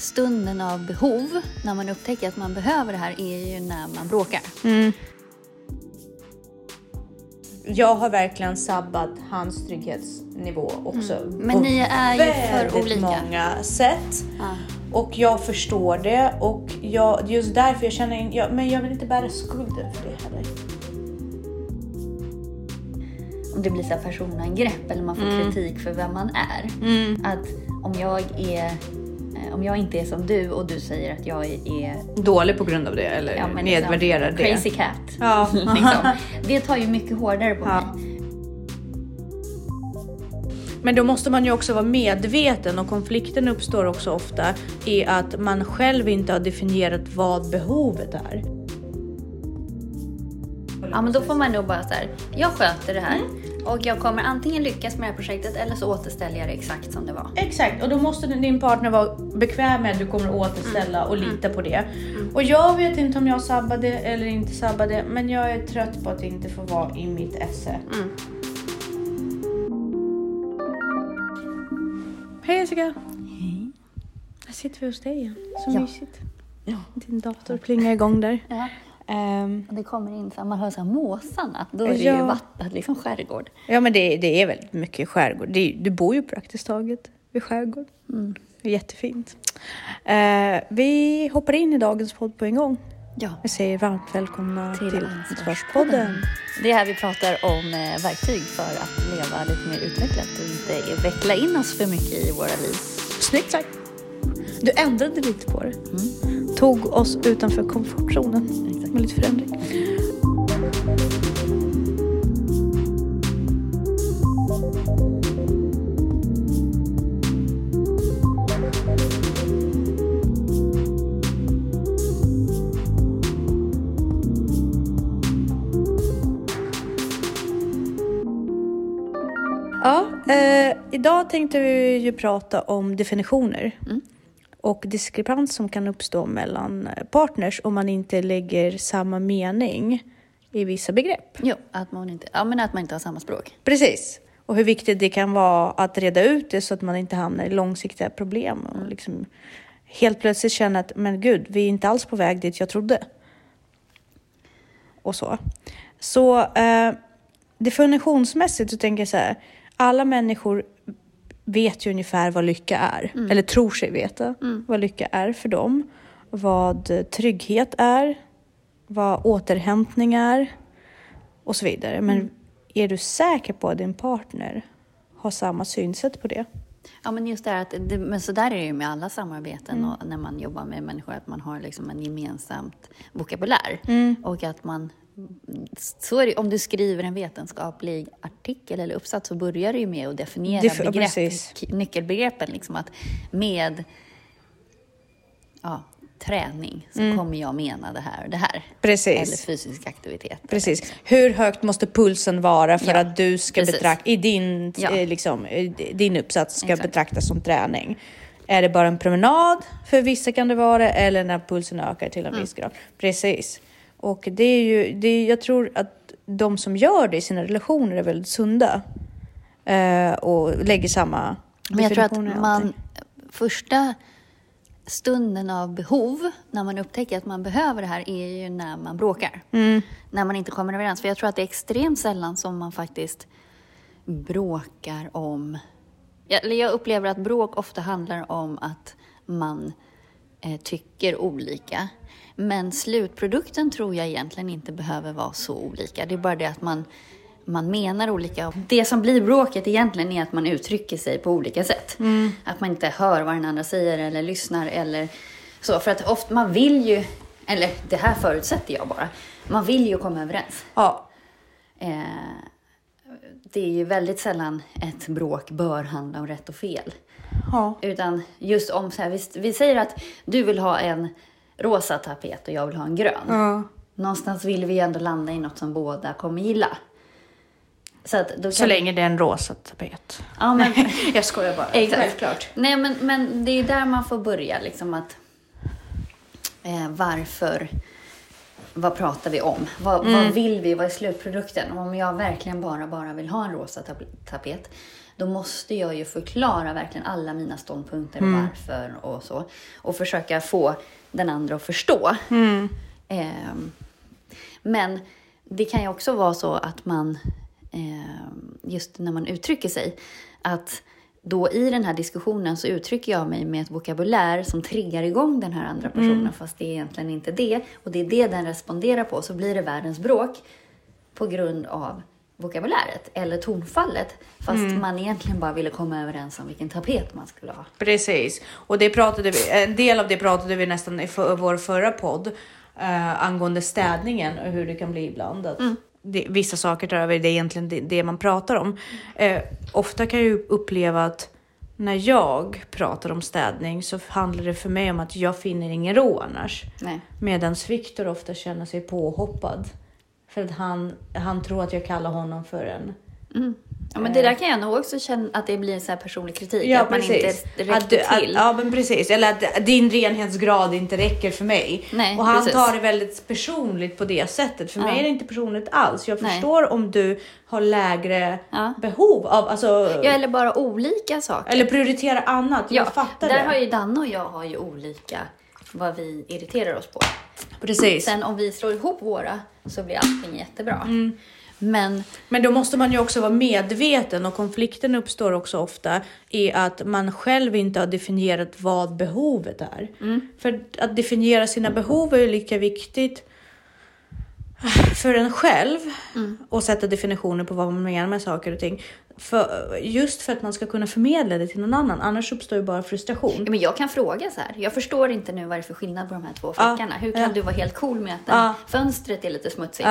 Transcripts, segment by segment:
stunden av behov, när man upptäcker att man behöver det här, är ju när man bråkar. Jag har verkligen sabbat hans trygghetsnivå också. Men på ni är ju för väldigt olika. många sätt. Ja. Och jag förstår det och jag, just därför jag känner, in- jag, men jag vill inte bära skulden för det heller. Om det blir så personangrepp eller man får Mm. kritik för vem man är. Att om jag är om jag inte är som du och du säger att jag är Dålig på grund av det eller ja, men nedvärderar liksom, det. crazy cat. Ja. liksom. Det tar ju mycket hårdare på Ja. mig. Men då måste man ju också vara medveten och konflikten uppstår också ofta i att man själv inte har definierat vad behovet är. Ja, men då får man nog bara så här, jag sköter det här och jag kommer antingen lyckas med det här projektet eller så återställer jag det exakt som det var. Exakt, och då måste din partner vara bekväm med att du kommer att återställa och lita på det. Och jag vet inte om jag sabbade eller inte sabbade, men jag är trött på att inte få vara i mitt esse. Mm. Hej Jessica! Hej. Här sitter vi hos dig igen. Så Ja. mysigt. Din dator plingar igång där. Ja. Och det kommer in så man hör så här måsarna, då är det Ja. ju vattnet, liksom skärgård. ja men det, det är väldigt mycket skärgård. Det, du bor ju praktiskt taget vid skärgård. Är jättefint. Eh, vi hoppar in i dagens podd på en gång. Ja. Vi säger varmt välkomna Till till, Ansvarspodden. Ansvarspodden. Det är här vi pratar om eh, verktyg för att leva lite mer utvecklat och inte veckla in oss för mycket i våra liv. Snyggt sagt! Du ändrade lite på det. Tog oss utanför komfortzonen Exakt. med lite förändring. Ja, eh, idag tänkte vi ju prata om definitioner mm och diskrepans som kan uppstå mellan eh, partners om man inte lägger samma mening i vissa begrepp. Jo, att man inte, ja, men att man inte har samma språk. Precis. Och hur viktigt det kan vara att reda ut det så att man inte hamnar i långsiktiga problem och liksom helt plötsligt känna att men gud, vi är inte alls på väg dit jag trodde. Och så. Så eh, definitionsmässigt så tänker jag så här, alla människor vet ju ungefär vad lycka är, eller tror sig veta vad lycka är för dem, vad eh, trygghet är, vad återhämtning är. Och så vidare. Men är du säker på att din partner har samma synsätt på det? Ja, men just det här att, det, men så där är det ju med alla samarbeten och när man jobbar med människor, att man har liksom en gemensamt vokabulär. Och att man, så det, om du skriver en vetenskaplig artikel eller uppsats så börjar du ju med att definiera Def- begrepp, nyckelbegreppen. Liksom att med ja, träning så kommer jag mena det här och det här. Precis. Eller fysisk aktivitet. Precis. Hur högt måste pulsen vara för Ja, att du ska betrakta, i din, Ja. eh, liksom, din uppsats ska Exakt. betraktas som träning? Är det bara en promenad? För vissa kan det vara, eller när pulsen ökar till en Mm. viss grad. Precis. Och det är ju, det är, jag tror att de som gör det i sina relationer är väldigt sunda. Eh, och lägger samma Men jag tror att man, första stunden av behov, när man upptäcker att man behöver det här, är ju när man bråkar. Mm. När man inte kommer överens. För jag tror att det är extremt sällan som man faktiskt bråkar om... Jag- jag upplever att bråk ofta handlar om att man eh, tycker olika. Men slutprodukten tror jag egentligen inte behöver vara så olika. Det är bara det att man, man menar olika. Det som blir bråket egentligen är att man uttrycker sig på olika sätt. Att man inte hör vad den andra säger eller lyssnar eller så. För att ofta, man vill ju, eller det här förutsätter jag bara, man vill ju komma överens. Ja, Eh, det är ju väldigt sällan ett bråk bör handla om rätt och fel. ja. Utan just om så här, vi, vi säger att du vill ha en rosa tapet och jag vill ha en grön. ja. Någonstans vill vi ju ändå landa i något som båda kommer gilla. Så, att då kan Så länge det är en rosa tapet. Ja, men, Jag skojar bara. Exakt. Självklart. Nej, men, men det är där man får börja. Liksom att, eh, varför, vad pratar vi om? Vad, vad vill vi? Vad är slutprodukten? Om jag verkligen bara, bara vill ha en rosa tap- tapet, då måste jag ju förklara verkligen alla mina ståndpunkter och varför och så. Och försöka få den andra att förstå. Ehm, men det kan ju också vara så att man, ehm, just när man uttrycker sig, att då i den här diskussionen så uttrycker jag mig med ett vokabulär som triggar igång den här andra personen, fast det är egentligen inte det. Och det är det den responderar på, så blir det världens bråk på grund av vokabuläret eller tonfallet, fast man egentligen bara ville komma överens om vilken tapet man skulle ha. Precis, och det pratade vi, en del av det pratade vi nästan i för, vår förra podd eh, angående städningen och hur det kan bli ibland. Att det, vissa saker tar över, det är egentligen det, det man pratar om. Eh, ofta kan jag uppleva att när jag pratar om städning så handlar det för mig om att jag finner ingen ro annars. Medan Viktor ofta känner sig påhoppad. För att han, han tror att jag kallar honom för en Ja, men det där kan jag nog också känna att det blir en så här personlig kritik, Ja, att man precis. inte räckte att du, till. Att, ja, men precis. Eller att din renhetsgrad inte räcker för mig. Nej, och han precis. tar det väldigt personligt på det sättet. För Ja. mig är det inte personligt alls. Jag Nej. förstår om du har lägre Ja. behov av, alltså, Ja, eller bara olika saker. eller prioriterar annat. Ja, jag fattar där det. har ju Danne och jag har ju olika vad vi irriterar oss på. Precis. Sen om vi slår ihop våra så blir allting jättebra. Mm. Men Men då måste man ju också vara medveten och konflikten uppstår också ofta i att man själv inte har definierat vad behovet är. För att definiera sina behov är ju lika viktigt för en själv och sätta definitioner på vad man menar med saker och ting. För, just för att man ska kunna förmedla det till någon annan, annars uppstår ju bara frustration. Ja, Men jag kan fråga så här. Jag förstår inte nu vad det är för skillnad på de här två Ja, fickorna. Hur kan du vara helt cool med att den, fönstret är lite smutsigt?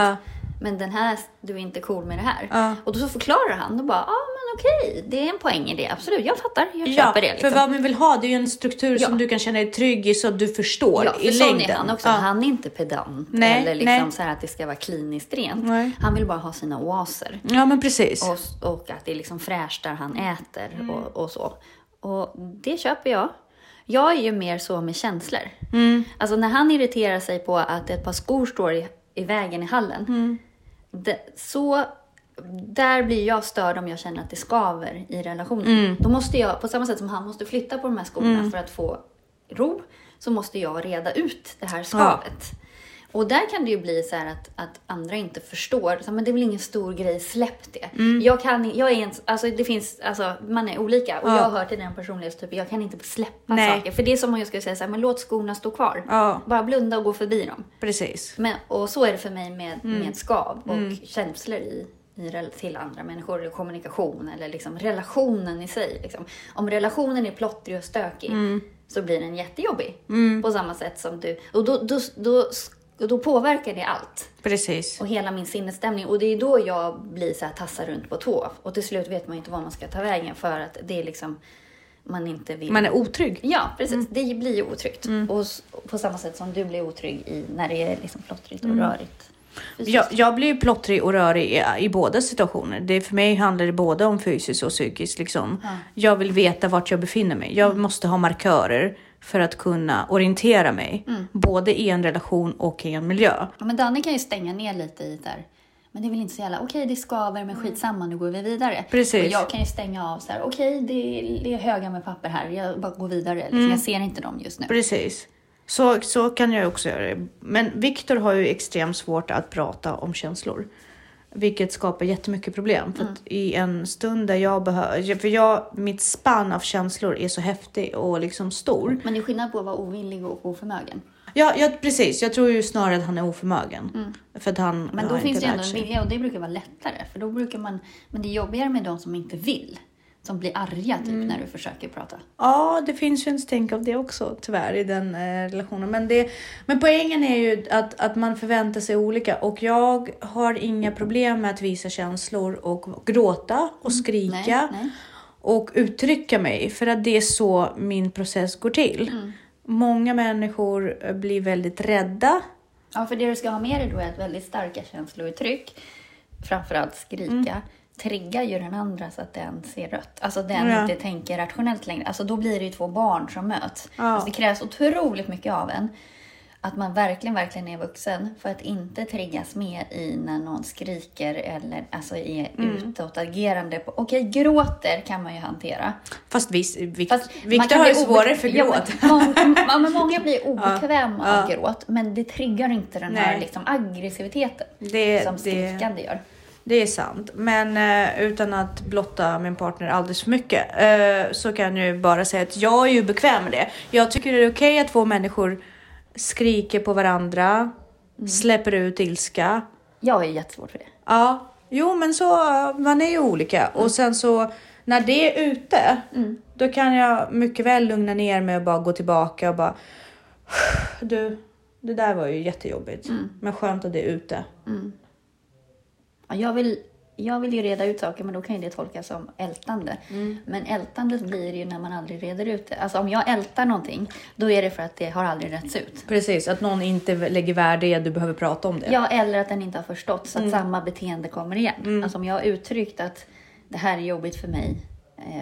Men den här, du är inte cool med det här. Ja. Och då så förklarar han. Då bara, ja men okej, det är en poäng i det. Absolut, jag fattar. Jag Ja, köper det. Liksom. för vad man vill ha det är ju en struktur Ja. som du kan känna dig trygg i så att du förstår Ja, för i sån längden. är han också. Ja. Han är inte pedant Nej, eller liksom nej. så här att det ska vara kliniskt rent. Nej. Han vill bara ha sina oaser. ja, men precis. Och, och att det är liksom fräscht där han äter Mm. och, och så. Och det köper jag. Jag är ju mer så med känslor. Mm. Alltså när han irriterar sig på att ett par skor står i, i vägen i hallen. Mm. Det, så där blir jag störd om jag känner att det skaver i relationen. Mm. Då måste jag, på samma sätt som han måste flytta på de här skorna för att få ro, så måste jag reda ut det här skavet. Och där kan det ju bli så här att, att andra inte förstår. Så, men det är väl ingen stor grej, släpp det. Mm. Jag kan jag är en, alltså det finns, alltså man är olika. Och jag hör till den personlighetstypen, jag kan inte släppa Nej. saker. För det är som om jag skulle säga så här, men låt skorna stå kvar. Ja. Bara blunda och gå förbi dem. Precis. Men, och så är det för mig med, Mm. med skav och känslor i, i till andra människor, eller kommunikation eller liksom relationen i sig. Liksom. Om relationen är plottrig och stökig Mm. så blir den jättejobbig. På samma sätt som du... Och då, då, då, och då påverkar det allt Precis. och hela min sinnesstämning. Och det är då jag blir så här tassar runt på tå. Och till slut vet man inte var man ska ta vägen för att det är liksom man inte vill. Man är otrygg. Ja, precis. Mm. Det blir ju otryggt. Och s- på samma sätt som du blir otrygg i, när det är liksom plottrigt Mm. och rörigt. Jag, jag blir ju plottrig och rörig i, i båda situationer. Det, för mig handlar det både om fysiskt och psykiskt. Liksom. Jag vill veta vart jag befinner mig. Jag måste ha markörer för att kunna orientera mig. Både i en relation och i en miljö. Ja, men Danne kan ju stänga ner lite i där. Men det är väl inte så jävla, okej det skaver men skitsamma nu går vi vidare. Mm. Precis. Och jag kan ju stänga av så här, okej det, är- det är höga med papper här, jag bara går vidare. Liksom. Mm. Jag ser inte dem just nu. Precis. Så, så kan jag också göra det. Men Viktor har ju extremt svårt att prata om känslor. Vilket skapar jättemycket problem. För att i en stund där jag behöver... För jag, mitt spann av känslor är så häftig och liksom stor. Men det är skillnad på att vara ovillig och oförmögen. Ja, ja precis. Jag tror ju snarare att han är oförmögen. För att han Mm. Men då finns det ju ändå en vilja och det brukar vara lättare. För då brukar man, men det är jobbigare med de som inte vill. Som blir arga typ Mm. när du försöker prata. Ja, det finns ju en stänk av det också tyvärr i den eh, relationen. Men, det, men poängen är ju att, att man förväntar sig olika och jag har inga problem med att visa känslor och gråta och skrika Mm. Nej, nej. och uttrycka mig för att det är så min process går till. Mm. Många människor blir väldigt rädda. Ja, för det du ska ha med dig då är ett väldigt starka känslouttryck. Framförallt skrika. Triggar ju den andra så att den ser rött. Alltså den Ja. inte tänker rationellt längre. Alltså då blir det ju två barn som möts. Ja. Alltså det krävs otroligt mycket av en. att man verkligen, verkligen är vuxen för att inte triggas med i när någon skriker eller alltså är Mm. utåtagerande. Okej, gråter kan man ju hantera. Fast visst, Vikt, Fast Viktor har ju svårare för Ja, gråt. men många, ja, men många blir obekväma Ja, av gråt, men det triggar inte den här Nej. liksom, aggressiviteten Det- som det- skrikande gör. Det är sant, men eh, utan att blotta min partner alldeles för mycket eh, så kan jag ju bara säga att jag är ju bekväm med det. Jag tycker det är okej att två människor skriker på varandra, släpper ut ilska. Jag är jättesvårt för det. Ja, jo, men så man är ju olika och sen så när det är ute, då kan jag mycket väl lugna ner mig och bara gå tillbaka och bara. Du, det där var ju jättejobbigt, men skönt att det är ute. Ja, jag, vill, jag vill ju reda ut saker, men då kan ju det tolkas som ältande. Mm. Men ältandet blir ju när man aldrig reder ut det. Alltså om jag ältar någonting, då är det för att det har aldrig rätts ut. Precis, att någon inte lägger värde i att du behöver prata om det. Ja, eller att den inte har förstått så att Mm. samma beteende kommer igen. Alltså om jag har uttryckt att det här är jobbigt för mig, eh,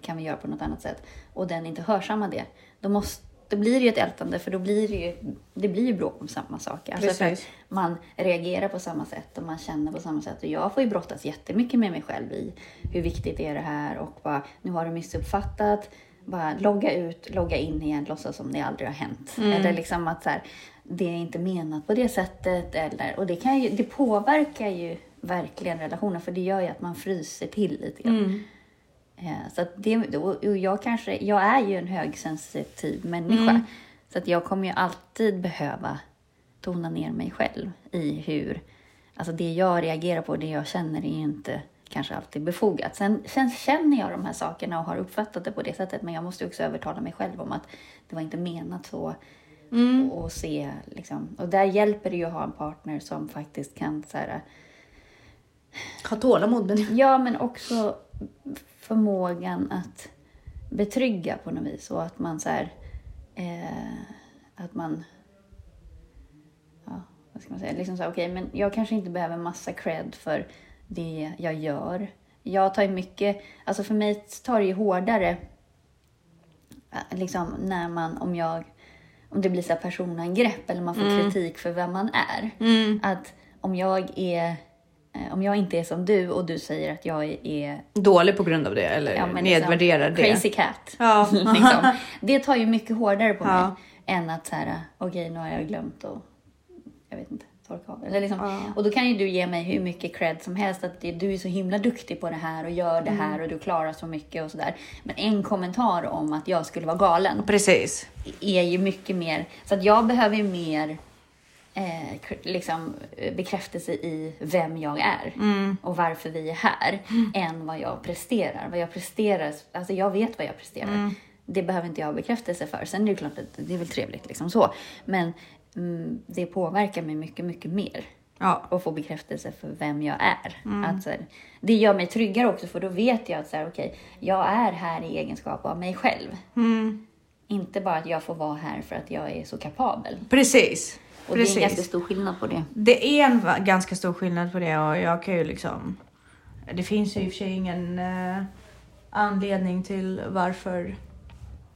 kan vi göra på något annat sätt, och den inte hörsammar det, då, måste, då blir det ju ett ältande, för då blir det ju, det blir ju bråk om samma saker. Alltså för att man reagerar på samma sätt och man känner på samma sätt. Och jag får ju brottas jättemycket med mig själv i hur viktigt är det här och bara, nu har du missuppfattat, bara logga ut, logga in igen, låtsas som det aldrig har hänt. Eller liksom att så här, det är inte menat på det sättet. Eller, och det, kan ju, det påverkar ju verkligen relationen för det gör ju att man fryser till lite grann. Eh, Så att det, och och jag, kanske, jag är ju en högsensitiv människa. Så att jag kommer ju alltid behöva tona ner mig själv i hur... Alltså det jag reagerar på, det jag känner är ju inte kanske alltid befogat. Sen, sen känner jag de här sakerna och har uppfattat det på det sättet. Men jag måste också övertala mig själv om att det var inte menat så. Och se liksom. Och där hjälper det ju att ha en partner som faktiskt kan så här, Ha tålamod med det. Ja, men också förmågan att betrygga på något vis och att man så här, eh, att man, ja, vad ska man säga, liksom så här, okej, men jag kanske inte behöver massa cred för det jag gör. Jag tar ju mycket, alltså för mig tar det ju hårdare, eh, liksom när man, om jag, om det blir så personangrepp eller man får kritik för vem man är. Att om jag är om jag inte är som du och du säger att jag är Dålig på grund av det eller ja, men nedvärderar liksom, det. crazy cat. Ja. liksom. Det tar ju mycket hårdare på Ja. mig än att så här, okej nu har jag glömt och jag vet inte, torka av. Eller liksom, Och då kan ju du ge mig hur mycket cred som helst att du är så himla duktig på det här och gör det Mm. här och du klarar så mycket och sådär. Men en kommentar om att jag skulle vara galen Precis. är ju mycket mer, så att jag behöver ju mer eh, liksom, eh, bekräftelse i vem jag är och varför vi är här än vad jag presterar. Vad jag presterar, alltså jag vet vad jag presterar. Det behöver inte jag ha bekräftelse för. Sen är det klart att det är väl trevligt liksom så. Men mm, det påverkar mig mycket, mycket mer Ja. och få bekräftelse för vem jag är. Att, så här, det gör mig tryggare också för då vet jag att så här, okej, jag är här i egenskap av mig själv. Inte bara att jag får vara här för att jag är så kapabel. Precis. Och det är Precis. en ganska stor skillnad på det. Det är en ganska stor skillnad på det och jag kan ju liksom... Det finns ju i och för sig ingen eh, anledning till varför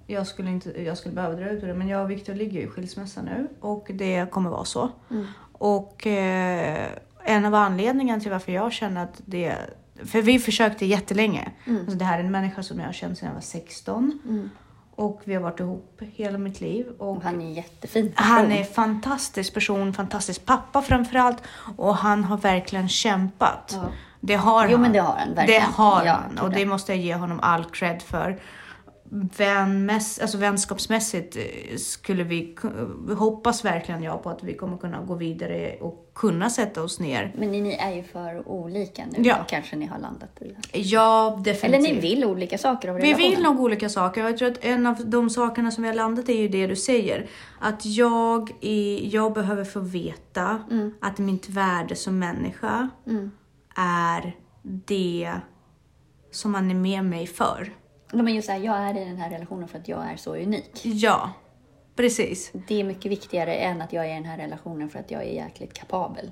jag skulle, inte, jag skulle behöva dra ut ur det. Men jag och Viktor ligger i skilsmässa nu och det kommer vara så. Och eh, en av anledningarna till varför jag känner att det... För vi försökte jättelänge. Alltså det här är en människa som jag har känt sedan jag var 16. Och vi har varit ihop hela mitt liv. Och han är jättefin han person. är fantastisk person, fantastisk pappa framförallt. Och han har verkligen kämpat. Ja. Det har Jo, han. men det har han, verkligen. Det har Ja, han. Och det måste jag ge honom all cred för. Vänmäss, alltså vänskapsmässigt eh, skulle vi, hoppas verkligen jag på att vi kommer kunna gå vidare och kunna sätta oss ner. Men ni, är ju för olika nu. Ja. Kanske ni har landat i. Ja, Eller definitivt. ni vill olika saker av Vi vill nog olika saker och jag tror att en av de sakerna som vi har landat i är ju det du säger. Att jag, är, jag behöver få veta att mitt värde som människa är det som man är med mig för. Men just så här, jag är i den här relationen för att jag är så unik. Ja, precis. Det är mycket viktigare än att jag är i den här relationen för att jag är jäkligt kapabel.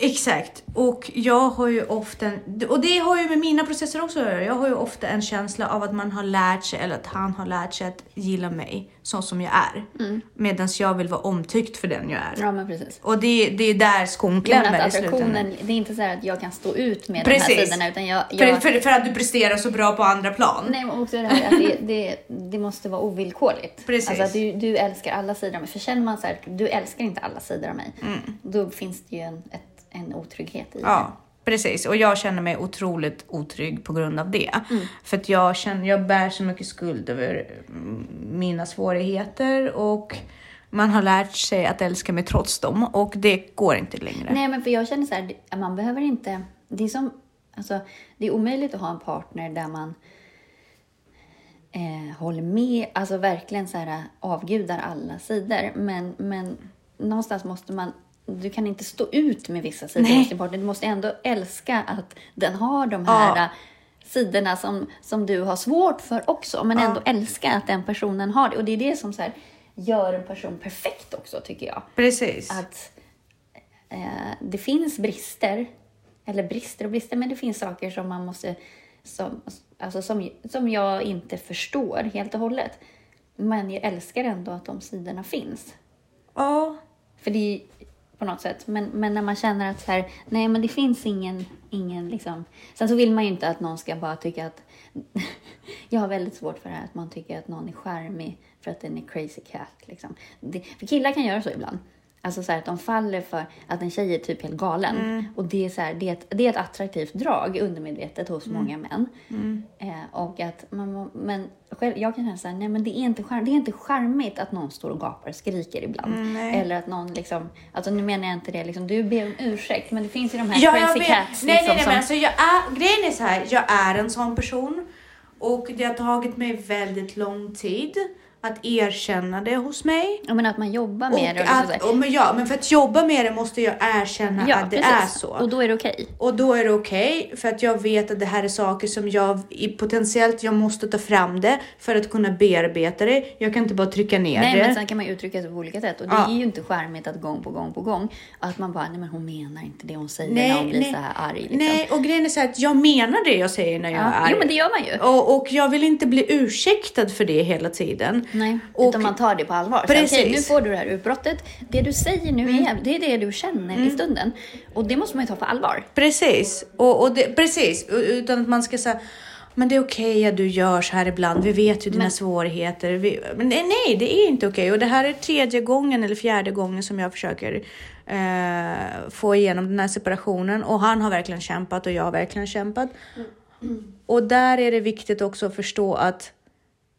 Exakt. Och jag har ju ofta, och det har ju med mina processer också att göra. Jag har ju ofta en känsla av att man har lärt sig, eller att han har lärt sig att gilla mig så som jag är. Mm. Medan jag vill vara omtyckt för den jag är. Ja, men precis. Och det, det är där skon klämmer i slutändan. Det är inte så att jag kan stå ut med precis. de här sidorna. Utan jag, jag... För, för, för, att du presterar så bra på andra plan. Nej, men också det här att det, det, det måste vara ovillkorligt. Precis. Alltså att du, du älskar alla sidor av mig. För känner man så här, du älskar inte alla sidor av mig. Mm. Då finns det ju en, ett en otrygghet i ja. det. Precis, och jag känner mig otroligt otrygg på grund av det. Mm. För att jag, känner, jag bär så mycket skuld över mina svårigheter och man har lärt sig att älska mig trots dem och det går inte längre. Nej, men för jag känner så här, man behöver inte... Det är, som, alltså, det är omöjligt att ha en partner där man eh, håller med, alltså verkligen så här avgudar alla sidor. Men, men någonstans måste man du kan inte stå ut med vissa sidor hos din partner. Du måste ändå älska att den har de här ja. sidorna som, som du har svårt för också, men ja. ändå älska att den personen har det. Och det är det som så här, gör en person perfekt också, tycker jag. Precis. Att eh, det finns brister, eller brister och brister, men det finns saker som man måste, som, alltså som, som jag inte förstår helt och hållet. Men jag älskar ändå att de sidorna finns. Ja. För det, på något sätt. Men, men när man känner att så här, nej men det finns ingen, ingen liksom. Sen så vill man ju inte att någon ska bara tycka att, jag har väldigt svårt för det här att man tycker att någon är charmig för att den är crazy cat liksom. Det, för killar kan göra så ibland. Alltså så här, att de faller för att en tjej är typ helt galen. Mm. Och det är, så här, det, är ett, det är ett attraktivt drag undermedvetet hos mm. många män. Mm. Eh, och att man, men själv, jag kan känna så här, nej men det är, inte charm, det är inte charmigt att någon står och gapar och skriker ibland. Mm, Eller att någon liksom, alltså nu menar jag inte det liksom, du ber om ursäkt, men det finns ju de här ja, crazy cats. Nej, liksom, nej, nej, som... men alltså jag är, grejen är så här, jag är en sån person. Och det har tagit mig väldigt lång tid att erkänna det hos mig. Ja, men att man jobbar med och det. Och, och, men ja, men för att jobba med det måste jag erkänna ja, att det precis. är så. Och då är det okej. Okay. Och då är det okej, okay, för att jag vet att det här är saker som jag potentiellt, jag måste ta fram det för att kunna bearbeta det. Jag kan inte bara trycka ner nej, det. Nej, men sen kan man uttrycka sig på olika sätt. Och det ja. är ju inte charmigt att gång på gång på gång, att man bara, nej men hon menar inte det hon säger nej, när hon blir nej. så här arg. Liksom. Nej, och grejen är så här att jag menar det jag säger när jag ja. är arg. Jo, men det gör man ju. Och, och jag vill inte bli ursäktad för det hela tiden. Nej, och, utan man tar det på allvar. Precis. Så, okay, nu får du det här utbrottet. Det du säger nu mm. är, det är det du känner mm. i stunden. Och det måste man ju ta på allvar. Precis. Och, och det, precis. Utan att man ska säga men det är okej okay att du gör så här ibland. Vi vet ju dina men, svårigheter. Vi, men nej, det är inte okej. Okay. Och det här är tredje gången eller fjärde gången som jag försöker eh, få igenom den här separationen. Och han har verkligen kämpat och jag har verkligen kämpat. Mm. Och där är det viktigt också att förstå att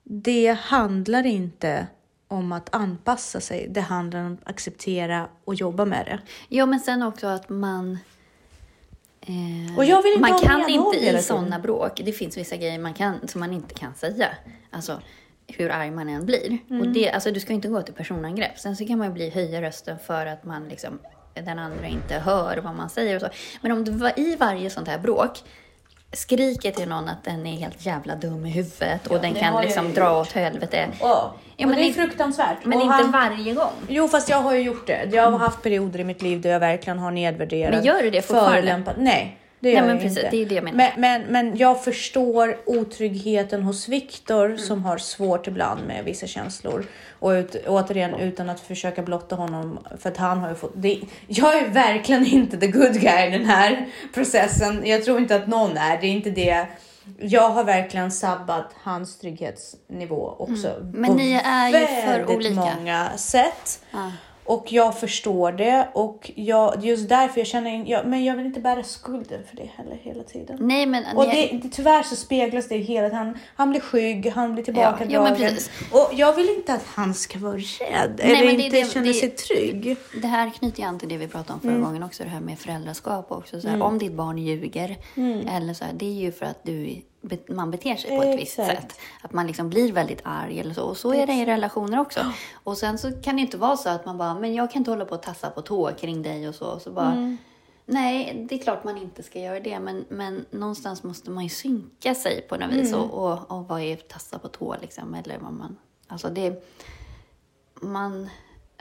det handlar inte om att anpassa sig. Det handlar om att acceptera och jobba med det. Ja, men sen också att man... Eh, och jag vill inte man kan inte i sådana bråk, det finns vissa grejer man kan, som man inte kan säga. Alltså hur arg man än blir. Mm. Och det, alltså, du ska inte gå till personangrepp. Sen så kan man bli höja rösten för att man liksom, den andra inte hör vad man säger och så. Men om du var i varje sånt här bråk skriker till någon att den är helt jävla dum i huvudet och ja, den kan liksom dra åt helvete. Ja. Ja, men det är fruktansvärt. Men och inte han... varje gång. Jo, fast jag har ju gjort det. Jag har haft perioder i mitt liv där jag verkligen har nedvärderat. Men gör du det fortfarande? Nej. Det gör Nej, men jag precis, inte. det är det jag menar. Men, men, men jag förstår otryggheten hos Viktor mm. som har svårt ibland med vissa känslor. Och ut, återigen utan att försöka blotta honom för att han har ju fått... Det, jag är verkligen inte the good guy i den här processen. Jag tror inte att någon är. Det är inte det. Jag har verkligen sabbat hans trygghetsnivå också. Mm. Men ni är ju för olika. många sätt. Ah. Och jag förstår det och jag, just därför jag känner, jag, men jag vill inte bära skulden för det heller hela tiden. Nej, men, och det, det, tyvärr så speglas det hela tiden. Han, han blir skygg, han blir tillbakadragen. Ja, och jag vill inte att han ska vara rädd Nej, eller inte det, känna sig trygg. Det här knyter ju an till det vi pratade om förra mm. gången också, det här med föräldraskap också. Så här, mm. Om ditt barn ljuger, mm. eller så här, det är ju för att du man beter sig på ett visst sätt. Att man liksom blir väldigt arg eller så. Och så är det i relationer också. Och sen så kan det inte vara så att man bara, men jag kan inte hålla på och tassa på tå kring dig och så. Och så bara, mm. Nej, det är klart man inte ska göra det, men, men någonstans måste man ju synka sig på något vis. Mm. Och, och, och vad är tassa på tå liksom? Eller vad man, alltså det, man,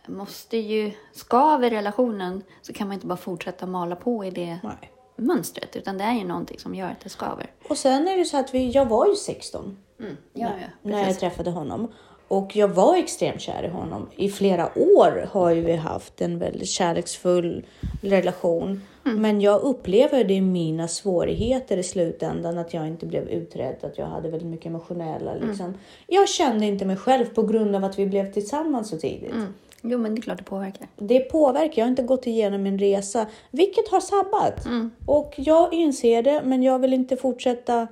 måste ju, skaver relationen så kan man inte bara fortsätta mala på i det Nej. Mönstret. Utan det är ju någonting som gör att det skaver. Och sen är det så att vi, jag var ju 16 Ja, ja, när jag träffade honom. Och jag var extremt kär i honom. I flera år har ju vi haft en väldigt kärleksfull relation. Mm. Men jag upplever det i mina svårigheter i slutändan att jag inte blev utredd, att jag hade väldigt mycket emotionella Mm. liksom. Jag kände inte mig själv på grund av att vi blev tillsammans så tidigt. Mm. Jo, men det är klart det påverkar. Det påverkar. Jag har inte gått igenom min resa, vilket har sabbat. Mm. Och jag inser det, men jag vill inte fortsätta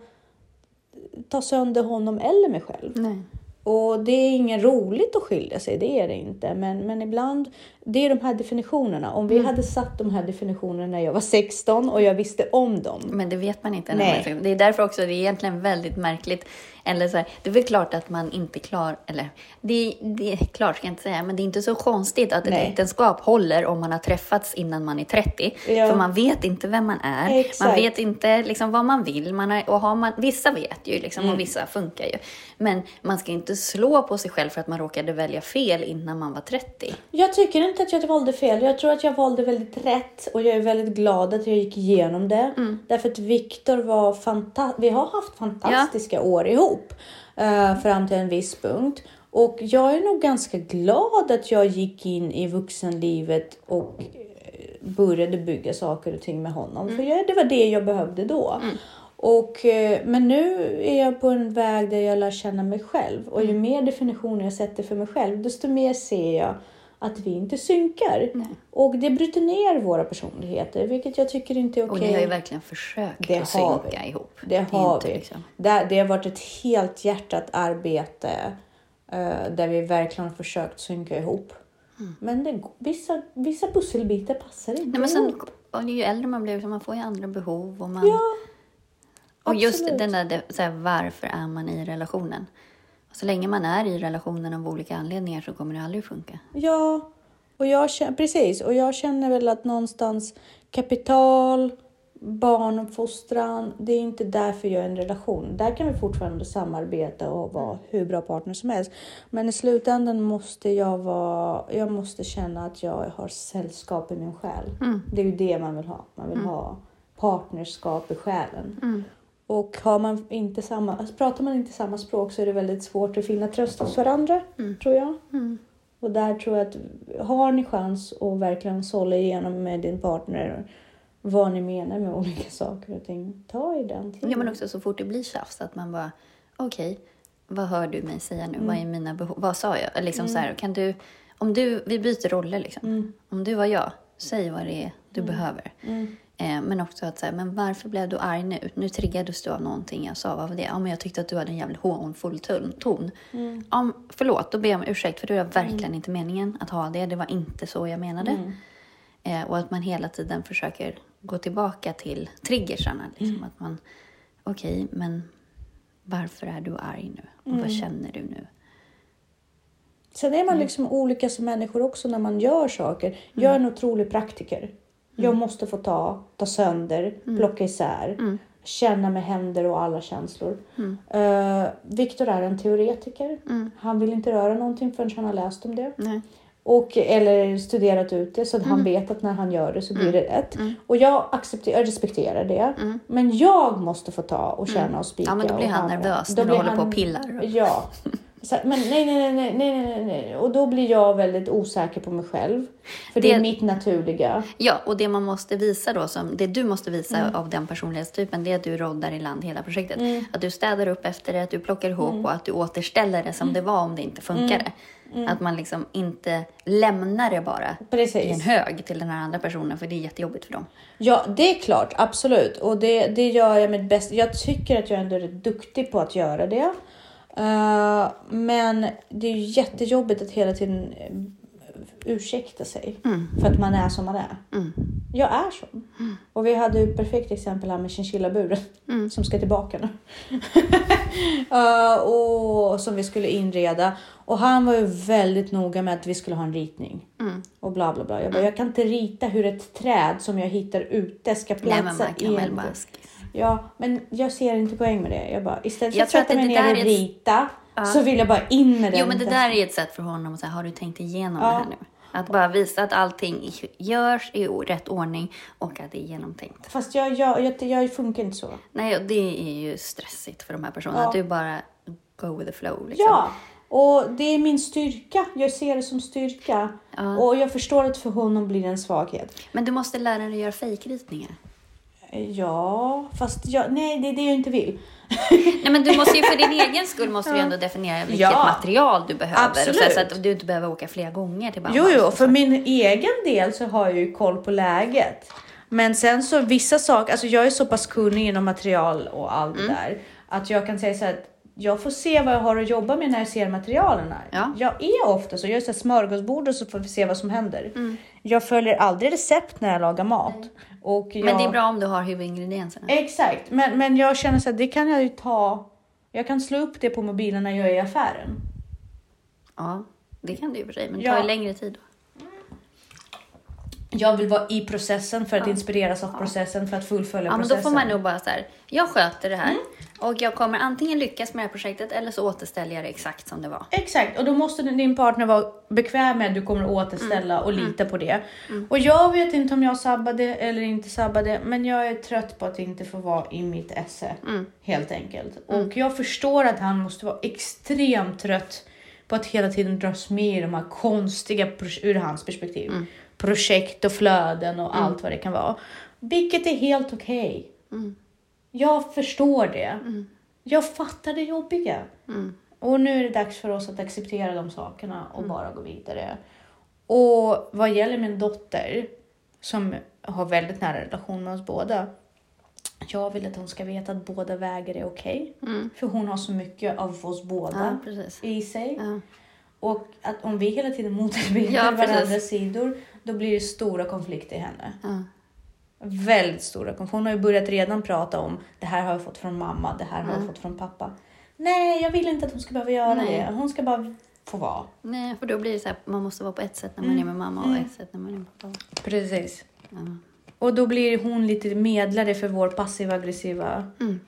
ta sönder honom eller mig själv. Nej. Och det är inget roligt att skilja sig, det är det inte. Men, men ibland, det är de här definitionerna. Om vi Mm. hade satt de här definitionerna när jag var 16 och jag visste om dem. Men det vet man inte. Nej. Man det är därför också det är egentligen väldigt märkligt. Eller så här, det är väl klart att man inte klar, eller det, det är klart ska jag inte säga, men det är inte så konstigt att ett Nej. äktenskap håller om man har träffats innan man är 30. Ja. För man vet inte vem man är. Man Exakt. vet inte liksom vad man vill. Man har, och har man, vissa vet ju liksom, Mm. och vissa funkar ju. Men man ska inte slå på sig själv för att man råkade välja fel innan man var 30. Jag tycker inte att jag valde fel. Jag tror att jag valde väldigt rätt och jag är väldigt glad att jag gick igenom det. Mm. Därför att Viktor var fantastisk. Vi har haft fantastiska år ihop eh, fram till en viss punkt. Och jag är nog ganska glad att jag gick in i vuxenlivet och eh, började bygga saker och ting med honom. För jag, det var det jag behövde då. Och, eh, men nu är jag på en väg där jag lär känna mig själv. Och ju mer definitioner jag sätter för mig själv, desto mer ser jag att vi inte synkar. Och det bryter ner våra personligheter, vilket jag tycker inte är Och okej. ni har ju verkligen försökt Det att synka vi. ihop. Det är har vi. liksom- Det, det har varit ett helt hjärtat arbete eh, där vi verkligen har försökt synka ihop. Men det, vissa, vissa pusselbitar passar inte Mm. Nej, men sen, ihop. och ju äldre man blir så man får ju andra behov. Och, man, Ja, och just den där, det- så här, varför är man i relationen? Så länge man är i relationen av olika anledningar så kommer det aldrig funka. Ja, och jag känner, precis. Och jag känner väl att någonstans kapital, barnuppfostran, det är inte därför jag är en relation. Där kan vi fortfarande samarbeta och vara hur bra partner som helst. Men i slutändan måste jag vara, jag måste känna att jag har sällskap i min själ. Det är ju det man vill ha. Man vill ha partnerskap i själen. Och har man inte samma, alltså pratar man inte samma språk så är det väldigt svårt att finna tröst hos varandra, tror jag. Och där tror jag att har ni chans att verkligen sålla igenom med din partner vad ni menar med olika saker och ting, ta i den tiden. Ja, men också så fort det blir tjafs att man bara, okej, vad hör du mig säga nu? Vad är mina behov? Vad sa jag? Liksom så här, kan du, om du, vi byter roller liksom. Om du var jag, säg vad det är du behöver. Eh, men också att säga, men varför blev du arg nu? Nu triggades du av någonting jag sa. Vad var det? Ja, men jag tyckte att du hade en jävligt hånfull ton. ton. Ja, förlåt, då ber jag om ursäkt för det var verkligen inte meningen att ha det. Det var inte så jag menade. Eh, och att man hela tiden försöker gå tillbaka till triggersarna. Liksom, Att man, okej, men varför är du arg nu? Och vad känner du nu? Sen är man liksom olika som människor också när man gör saker. Jag är en otrolig praktiker. Jag måste få ta, ta sönder, plocka isär, känna med händer och alla känslor. Uh, Viktor är en teoretiker. Han vill inte röra någonting förrän han har läst om det. Nej. Och, eller studerat ut det så att han vet att när han gör det så blir det rätt. Och jag, accepterar, jag respekterar det. Men jag måste få ta och känna och spika. Ja, men då blir han nervös när du håller på han- och pillar. Ja. Så, men nej, nej, nej, nej, nej, nej. Och då blir jag väldigt osäker på mig själv. För det, är Det- mitt naturliga. Ja, och det man måste visa då, som, det du måste visa Mm. av den personlighetstypen, det är att du roddar i land hela projektet. Att du städar upp efter det, att du plockar ihop Mm. och att du återställer det som det var om det inte funkade. Att man liksom inte lämnar det bara Precis. i en hög till den här andra personen, för det är jättejobbigt för dem. Ja, det är klart, absolut. Och det, det gör jag mitt bästa. Jag tycker att jag ändå är duktig på att göra det. Eh, men det är ju jättejobbigt att hela tiden eh, ursäkta sig för att man är som man är. Jag är sån. Och vi hade ju ett perfekt exempel här med chinchillaburen som ska tillbaka nu. Eh, och som vi skulle inreda. Och han var ju väldigt noga med att vi skulle ha en ritning. Och bla bla bla. Jag bara, jag kan inte rita hur ett träd som jag hittar ute ska Nej, men platsa man kan i väl en... bara... Ja, men jag ser inte poäng med det. Jag bara, istället för att sätta mig det ner och ett- rita så vill jag bara in med den. Jo, men det där är ett sätt för honom att säga, har du tänkt igenom Ja. det här nu? Att bara visa att allting görs i rätt ordning och att det är genomtänkt. Fast jag, jag, jag, jag funkar inte så. Nej, och det är ju stressigt för de här personerna. Att du bara go with the flow. Liksom. Ja, och det är min styrka. Jag ser det som styrka. Och jag förstår att för honom blir det en svaghet. Men du måste lära dig att göra fejkritningar. Ja, fast jag, nej, det är det jag inte vill. Nej, men du måste ju för din egen skull måste du ändå definiera vilket Ja. material du behöver. Och så, Absolut. så att du inte behöver åka flera gånger till Jo, Bauhaus. jo, för min egen del så har jag ju koll på läget. Men sen så vissa saker, alltså jag är så pass kunnig inom material och allt Mm. det där att jag kan säga så här att jag får se vad jag har att jobba med när jag ser materialen. Ja. Jag är ofta så, jag är så smörgåsbord och så får vi se vad som händer. Mm. Jag följer aldrig recept när jag lagar mat. Och jag... Men det är bra om du har huvudingredienserna. Exakt, men, men jag känner så att det kan jag ju ta. Jag kan slå upp det på mobilen när jag är i affären. Ja, det kan du och för sig. Men det Ja. tar ju längre tid. Då. Jag vill vara i processen för att inspireras av processen för att fullfölja Ja, men då processen. får man nog bara så här. Jag sköter det här Mm. Och jag kommer antingen lyckas med det här projektet eller så återställer jag det exakt som det var. Exakt, och då måste din partner vara bekväm med att du kommer återställa Mm. och lita på det. Och jag vet inte om jag sabbade eller inte sabbade, men jag är trött på att inte få vara i mitt esse. Mm. Helt enkelt. Och jag förstår att han måste vara extremt trött på att hela tiden dras med i de här konstiga, ur hans perspektiv, Mm. projekt och flöden och allt vad det kan vara. Vilket är helt okej. Mm. Jag förstår det. Jag fattar det jobbiga. Mm. Och nu är det dags för oss att acceptera de sakerna och bara gå vidare. Och vad gäller min dotter, som har väldigt nära relation med oss båda. Jag vill att hon ska veta att båda vägar är okej. För hon har så mycket av oss båda Mm. Ja, i sig. Ja. Och att om vi hela tiden motarbetar Ja, varandras sidor, då blir det stora konflikter i henne. Ja. Väldigt stora konflikter. Hon har ju börjat redan prata om det här har jag fått från mamma, det här har jag fått från pappa. Nej, jag vill inte att hon ska behöva göra Nej. det. Hon ska bara få vara. Nej, för då blir det så här, man måste vara på ett sätt när man är med mamma och ett sätt när man är med pappa. Precis. Ja. Och då blir hon lite medlare för vår passiva aggressiva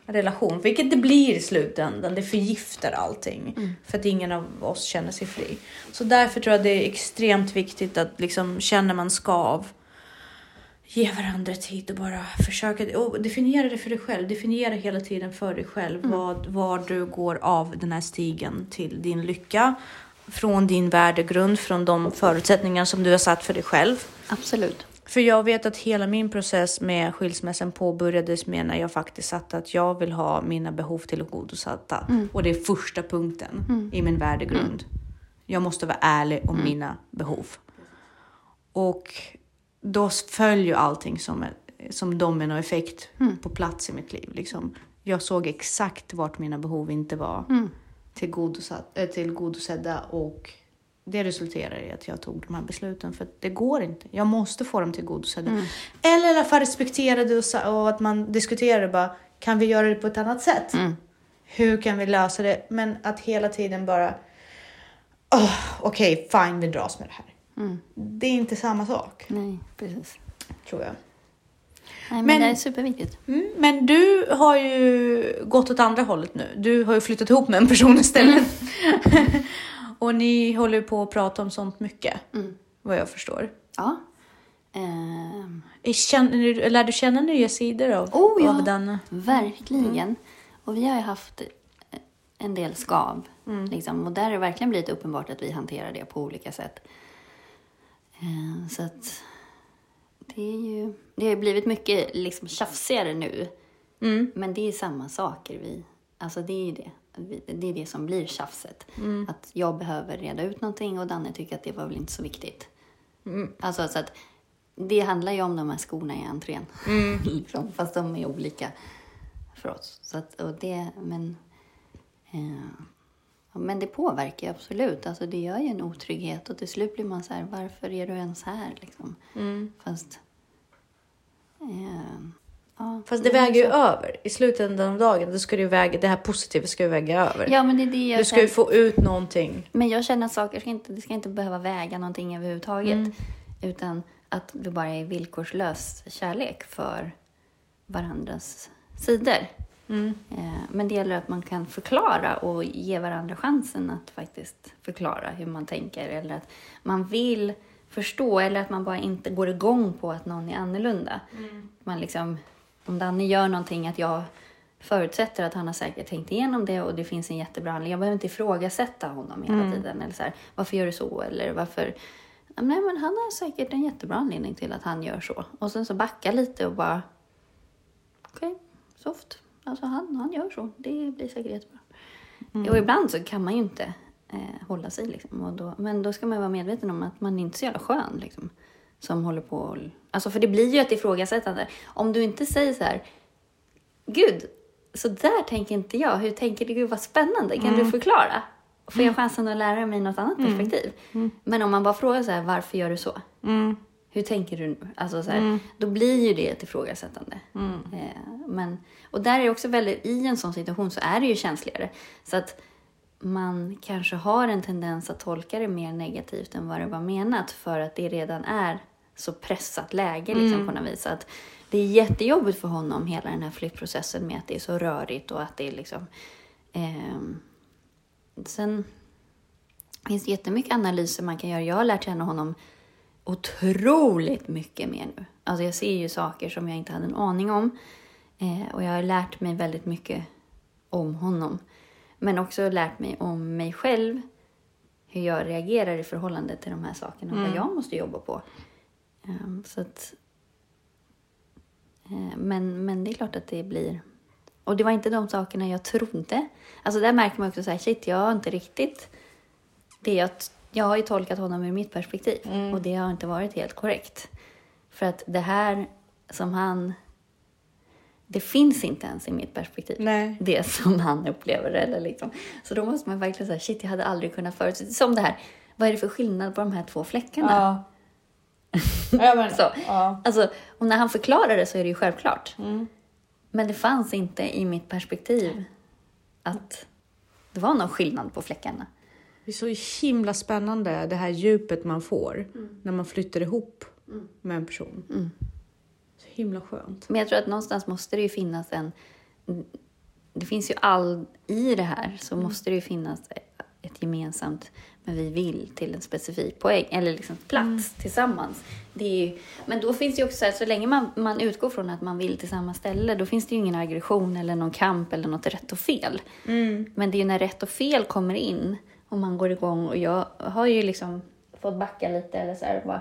relation. Vilket det blir i slutändan. Det förgiftar allting. För att ingen av oss känner sig fri. Så därför tror jag det är extremt viktigt att liksom känner man skav. Ge varandra tid och bara försöka och definiera det för dig själv. Definiera hela tiden för dig själv vad, var du går av den här stigen till din lycka. Från din värdegrund, från de förutsättningar som du har satt för dig själv. Absolut. För jag vet att hela min process med skilsmässan påbörjades med när jag faktiskt satte att jag vill ha mina behov tillgodosatta. Och det är första punkten i min värdegrund. Jag måste vara ärlig om mina behov. Och då följer ju allting som, som dominoeffekt på plats i mitt liv. Liksom. Jag såg exakt vart mina behov inte var tillgodosatt, äh, tillgodosedda och det resulterar i att jag tog de här besluten för att det går inte. Jag måste få dem tillgodosedda. Eller i alla fall respektera det och, att man diskuterar bara. Kan vi göra det på ett annat sätt? Hur kan vi lösa det? Men att hela tiden bara. Oh, Okej, fine, vi dras med det här. Det är inte samma sak, Nej, precis. tror jag. Nej, men, Men- det är superviktigt. Mm, men du har ju gått åt andra hållet nu. Du har ju flyttat ihop med en person istället. och ni håller på att prata om sånt mycket, vad jag förstår. Ja. Ehm, Är- Känner du, lär du känna nya sidor av, Oh, ja. av den? Verkligen. Och vi har ju haft en del skav. Liksom, och där har det verkligen blivit uppenbart att vi hanterar det på olika sätt. Eh, så att det är ju... Det har blivit mycket liksom tjafsigare nu. Men det är samma saker vi... Alltså det är ju det. Det är det som blir tjafset. Att jag behöver reda ut någonting och Danne tycker att det var väl inte så viktigt. Alltså så att det handlar ju om de här skorna i entrén. liksom, fast de är olika för oss. Så att, och det, men, eh, ja, men det påverkar ju absolut. Alltså det gör ju en otrygghet och till slut blir man så här, varför är du ens här? Liksom. Fast... Eh, ja, Fast det är väger ju över. I slutändan av dagen, då ska det, väga, det här positiva ska ju väga över. Ja, men det är det jag du ska ju få ut någonting. Men jag känner att saker ska inte, det ska inte behöva väga någonting överhuvudtaget. Utan att det bara är villkorslös kärlek för varandras sidor. Eh, Men det gäller att man kan förklara och ge varandra chansen att faktiskt förklara hur man tänker. Eller att man vill förstå eller att man bara inte går igång på att någon är annorlunda. Man liksom, om Danne gör någonting, att jag förutsätter att han har säkert tänkt igenom det och det finns en jättebra anledning. Jag behöver inte ifrågasätta honom hela tiden. Eller så här, varför gör du så? Eller varför... Nej, men han har säkert en jättebra anledning till att han gör så. Och sen så backa lite och bara... Okej, soft. Alltså han, han gör så. Det blir säkert jättebra. Och ibland så kan man ju inte eh, hålla sig. Liksom. Och då, men då ska man vara medveten om att man inte är så jävla skön. Liksom, som håller på och, Alltså för det blir ju ett ifrågasättande. Om du inte säger så här... Gud, så där tänker inte jag. Hur tänker du? Gud vad spännande. Kan du förklara? Får jag chansen att lära mig något annat perspektiv? Men om man bara frågar så här, varför gör du så? Mm. Hur tänker du nu? Alltså så här, Då blir ju det ett ifrågasättande. Eh, men, och där är också väldigt, i en sån situation så är det ju känsligare. Så att man kanske har en tendens att tolka det mer negativt än vad det var menat för att det redan är så pressat läge liksom, på något vis. Att det är jättejobbigt för honom hela den här flyttprocessen med att det är så rörigt och att det är liksom... ehm, sen finns det jättemycket analyser man kan göra. Jag har lärt känna honom otroligt mycket mer nu. Alltså jag ser ju saker som jag inte hade en aning om. Eh, och jag har lärt mig väldigt mycket om honom. Men också lärt mig om mig själv. Hur jag reagerar i förhållande till de här sakerna. och Vad jag måste jobba på. Eh, så att, eh, men, men det är klart att det blir... Och det var inte de sakerna jag trodde. Alltså där märker man också så här, shit, jag har inte riktigt... Det jag, jag har ju tolkat honom ur mitt perspektiv och det har inte varit helt korrekt. För att det här som han... Det finns inte ens i mitt perspektiv. Nej. Det som han upplever. Eller liksom. Så då måste man verkligen säga, shit, jag hade aldrig kunnat förutse. Som det här, vad är det för skillnad på de här två fläckarna? Ja. ja, men, Så. ja. Alltså, och när han förklarar det så är det ju självklart. Mm. Men det fanns inte i mitt perspektiv att det var någon skillnad på fläckarna. Det är så himla spännande det här djupet man får när man flyttar ihop med en person. Så himla skönt. Men jag tror att någonstans måste det ju finnas en... Det finns ju all... I det här så måste det ju finnas ett gemensamt men vi vill till en specifik poäng eller liksom plats tillsammans. Det är ju, men då finns det ju också så här, så länge man, man utgår från att man vill till samma ställe, då finns det ju ingen aggression eller någon kamp eller något rätt och fel. Men det är ju när rätt och fel kommer in och man går igång och jag har ju liksom fått backa lite eller så här, bara,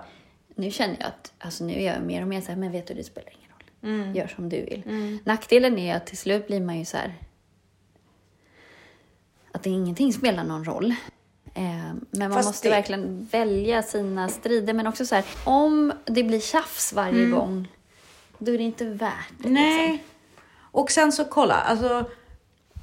nu känner jag att, alltså nu är jag mer och mer så här, men vet du, det spelar ingen roll. Gör som du vill. Nackdelen är att till slut blir man ju så här, att det ingenting spelar någon roll. Eh, men man Fast måste det- verkligen välja sina strider. Men också så här, om det blir tjafs varje gång, då är det inte värt det. Liksom. Nej. Och sen så kolla, alltså.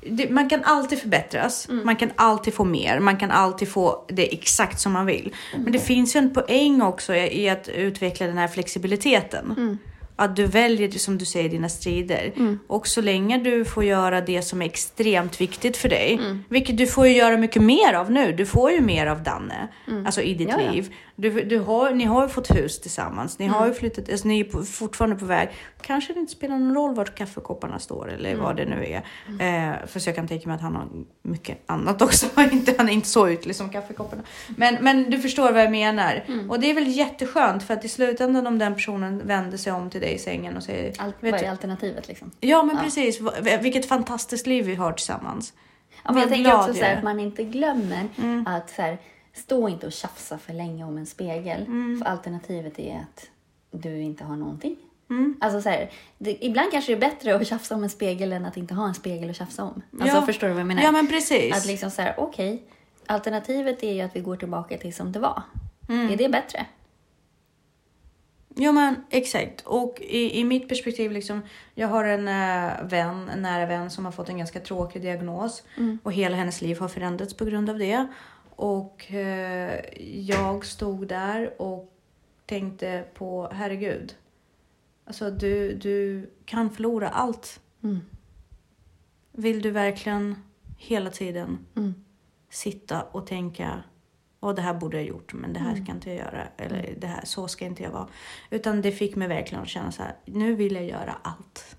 Det, man kan alltid förbättras, man kan alltid få mer, man kan alltid få det exakt som man vill. Men det finns ju en poäng också i, i att utveckla den här flexibiliteten. Att du väljer, som du säger, dina strider. Och så länge du får göra det som är extremt viktigt för dig, vilket du får ju göra mycket mer av nu. Du får ju mer av Danne, alltså i ditt Ja, ja. Du, du har, ni har ju fått hus tillsammans, ni har ju flyttat, alltså, ni är på, fortfarande på väg. Kanske det inte spelar någon roll vart kaffekopparna står eller vad det nu är. Eh, för så jag kan tänka mig att han har mycket annat också. inte, han är inte så ytlig som kaffekopparna. Men, men du förstår vad jag menar. Och det är väl jätteskönt för att i slutändan om den personen vänder sig om till dig i sängen och säger Allt, vad du, är alternativet liksom? Ja men precis, V- vilket fantastiskt liv vi har tillsammans. Ja, jag tänker också så här, är. att man inte glömmer att så här, stå inte och tjafsa för länge om en spegel. För alternativet är att du inte har någonting. Alltså så här, det, ibland kanske det är bättre att tjafsa om en spegel än att inte ha en spegel att tjafsa om. Alltså Ja. förstår du vad jag menar? Ja men precis. Att liksom så här, okej, alternativet är ju att vi går tillbaka till som det var. Är det bättre? Ja men exakt. Och i, i mitt perspektiv, liksom, jag har en äh, vän, en nära vän som har fått en ganska tråkig diagnos. Och hela hennes liv har förändrats på grund av det. Och eh, jag stod där och tänkte på, herregud. Alltså du, du kan förlora allt. Vill du verkligen hela tiden sitta och tänka och det här borde jag gjort men det här ska inte jag göra. Eller det här, så ska inte jag vara. Utan det fick mig verkligen att känna så här, nu vill jag göra allt.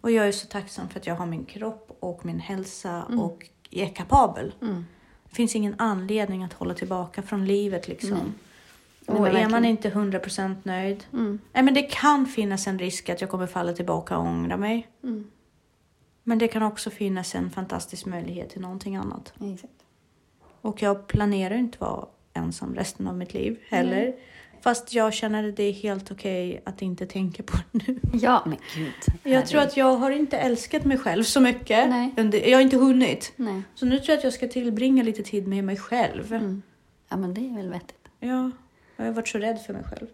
Och jag är så tacksam för att jag har min kropp och min hälsa och är kapabel. Det finns ingen anledning att hålla tillbaka från livet liksom. Men Och man är man inte 100% nöjd, Mm. nej men det kan finnas en risk att jag kommer falla tillbaka och ångra mig. Mm. Men det kan också finnas en fantastisk möjlighet till någonting annat. Exakt. Och jag planerar inte vara ensam resten av mitt liv heller. Fast jag känner att det är helt okej att inte tänka på det nu. Ja, men gud. Jag tror att jag har inte älskat mig själv så mycket. Nej. Jag har inte hunnit. Nej. Så nu tror jag att jag ska tillbringa lite tid med mig själv. Mm. Ja, men det är väl vettigt. Ja, jag har varit så rädd för mig själv.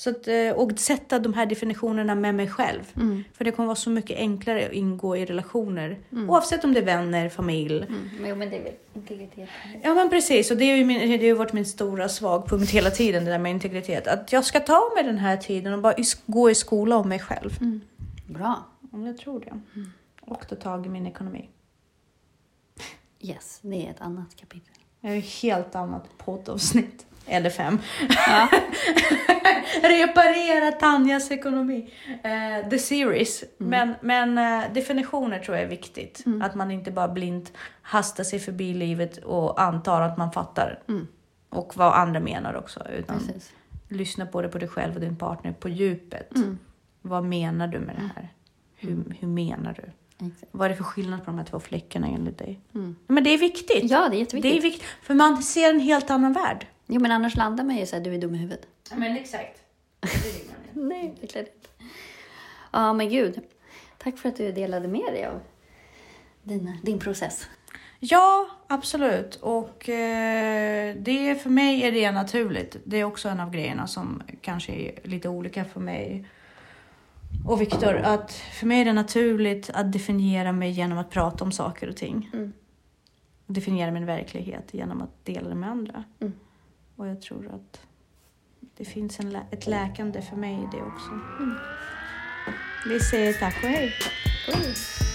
Så att, eh, och sätta de här definitionerna med mig själv. Mm. För det kommer vara så mycket enklare att ingå i relationer. Oavsett om det är vänner, familj. Mm. Jo, men det är väl integritet. Ja men precis, och det har ju, min, det har ju varit min stora svagpunkt hela tiden, det där med integritet. Att jag ska ta mig den här tiden och bara gå i skola om mig själv. Mm. Bra. Om jag tror det. Och ta tag i min ekonomi. Yes, det är ett annat kapitel. Det är ju helt annat poddavsnitt. Eller fem. Ja. Reparera Tanjas ekonomi. Eh, the series. Men, men eh, definitioner tror jag är viktigt. Att man inte bara blint hastar sig förbi livet och antar att man fattar. Mm. Och vad andra menar också. Utan Precis. lyssna på det på dig själv och din partner på djupet. Mm. Vad menar du med det här? Hur, hur menar du? Exakt. Vad är det för skillnad på de här två fläckarna enligt dig? Mm. Men det är viktigt. Ja, det är jätteviktigt. Det är viktigt. För man ser en helt annan värld. Jo, men annars landar man ju så här, du är dum i huvudet. Ja, men exakt. Det vill man ju. Nej, verkligen inte. Ja, men gud. Tack för att du delade med dig av dina, din process. Ja, absolut. Och eh, det, för mig är det naturligt. Det är också en av grejerna som kanske är lite olika för mig och Viktor. Att för mig är det naturligt att definiera mig genom att prata om saker och ting. Mm. Definiera min verklighet genom att dela det med andra. Mm. Och jag tror att det finns en ett läkande för mig i det också. Vi säger tack och hej. Oj.